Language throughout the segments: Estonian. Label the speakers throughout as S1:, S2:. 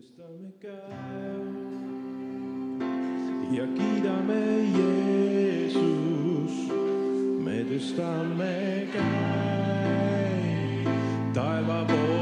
S1: rüstame käe ja kiidame Jeesus, me tõstame käe taeva poole.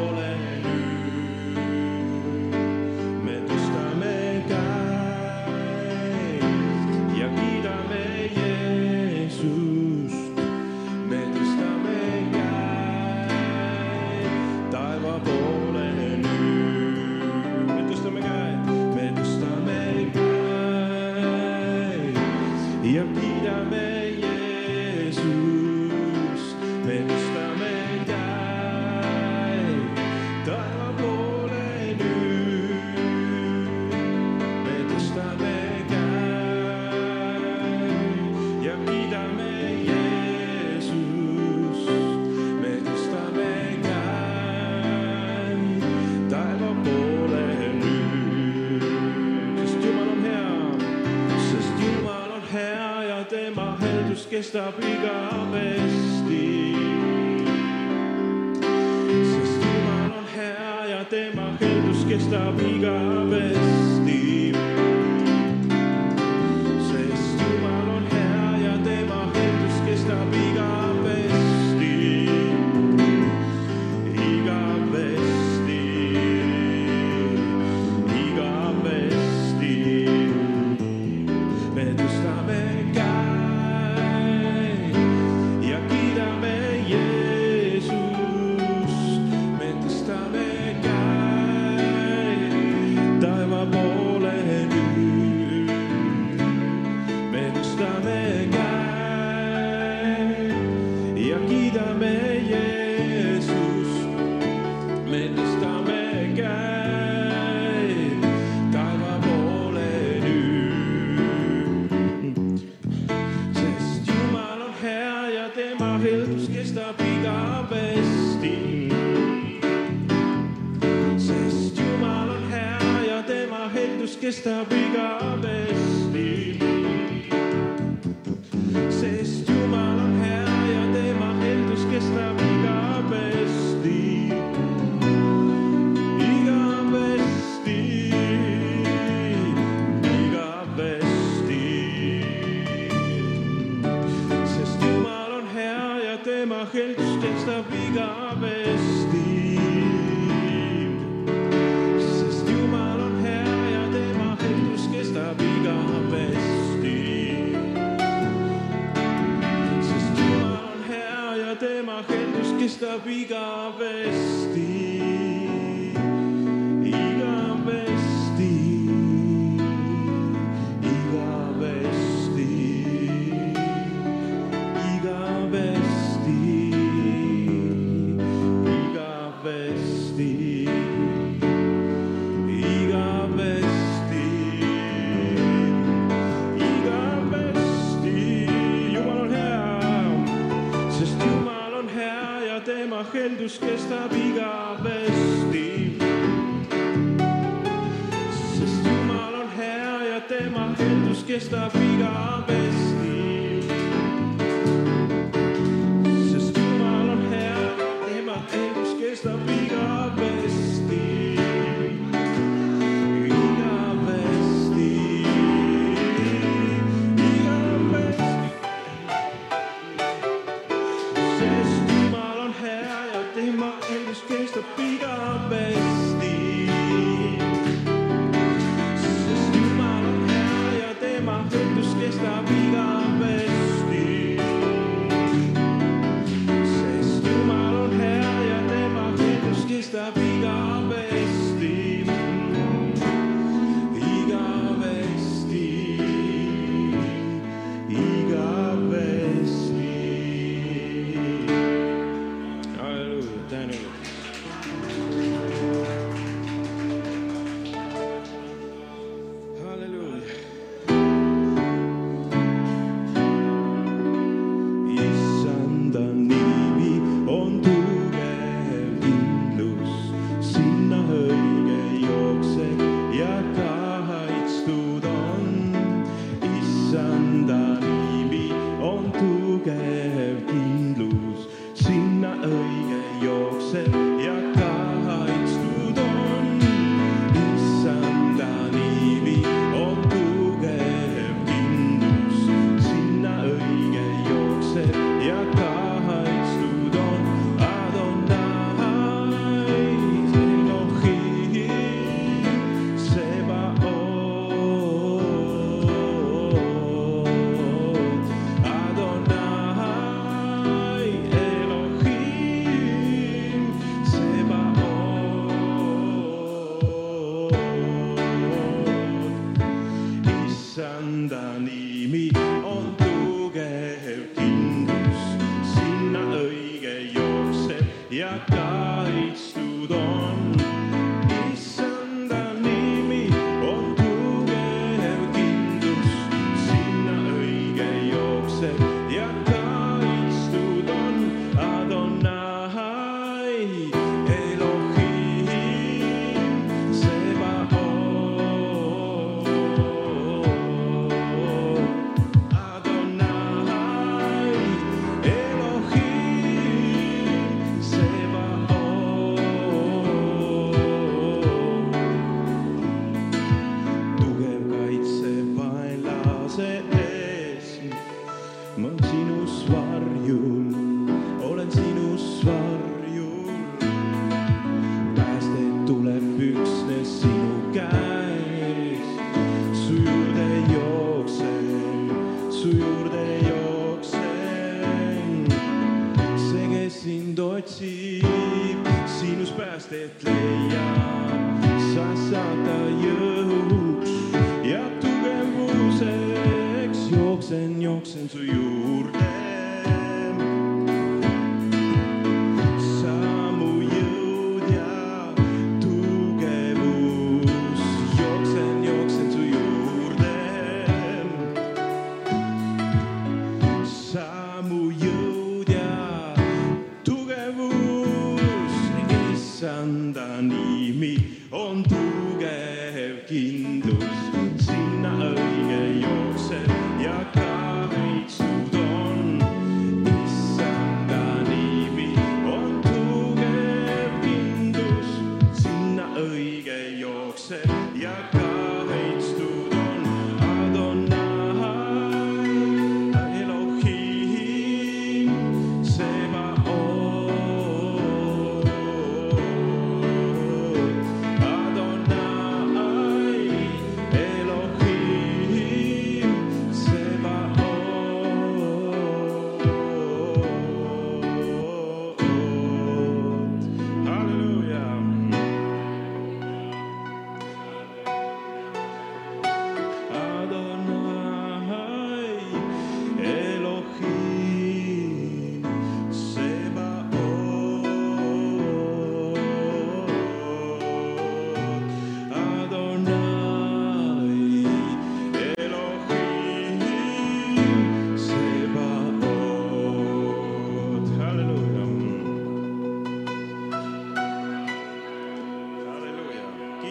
S1: armus kestab igavesti. sest Jumal on hea ja tema heldus kestab igavesti. helps, kes tahab igavesti. sest Jumal on hea ja tema heldus kestab igavesti. Ema Helst stab iga pestiin. Sest Jumal on hea ja tema heldus kestab igavesti. Sest Jumal on hea ja tema heldus kestab igavesti. Mantinha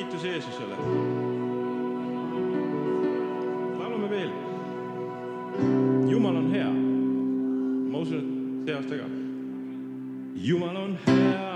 S1: kiitus Jeesusele. laulame veel. Jumal on hea. ma usun, et see aasta ka. Jumal on hea.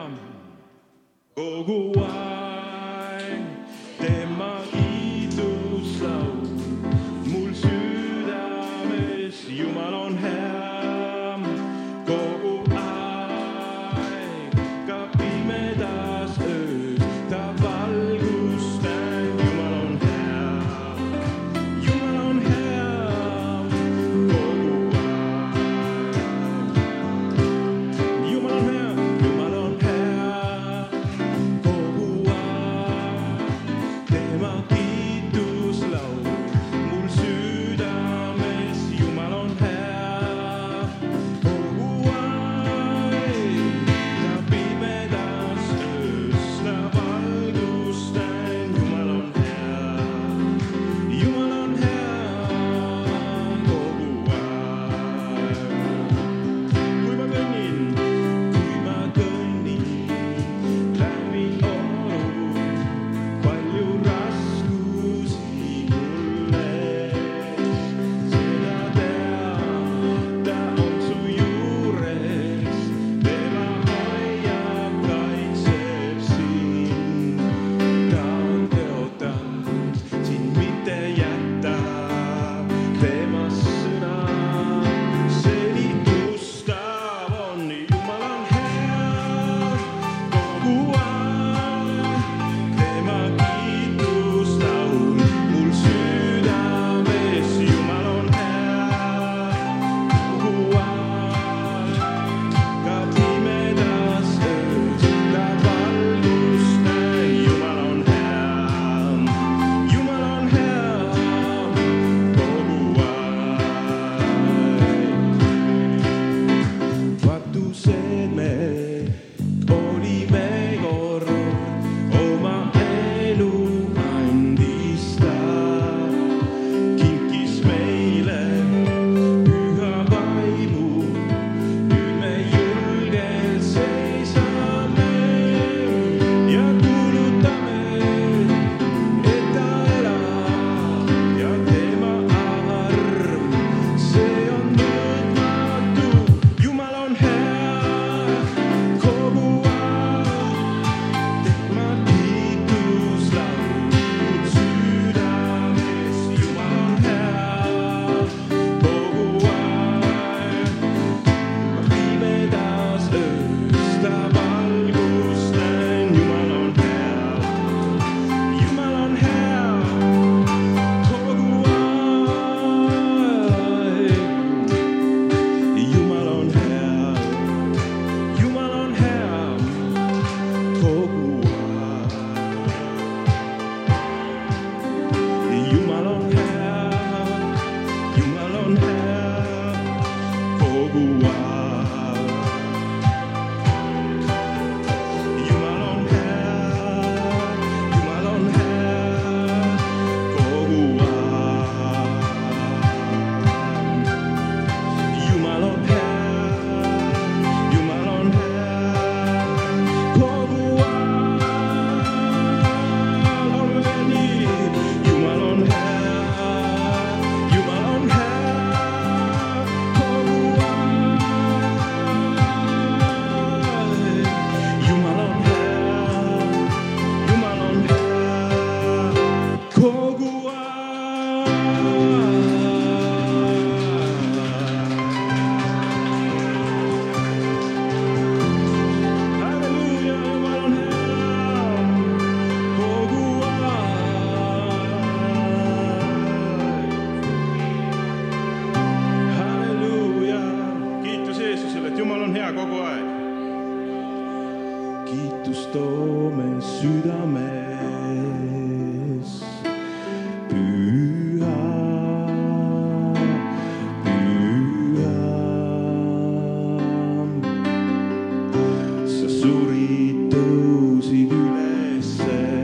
S1: say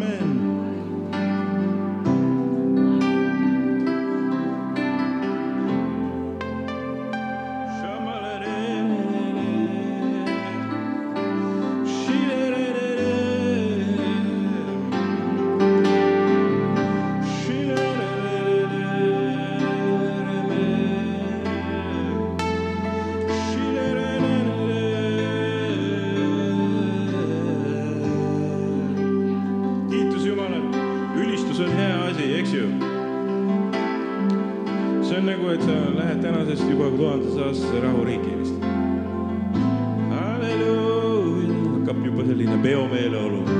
S1: Amen. see on hea asi, eks ju. see on nagu, et sa lähed tänasest juba tuhandese aastase rahuriiki vist. halleluuja, hakkab juba selline peomeeleolu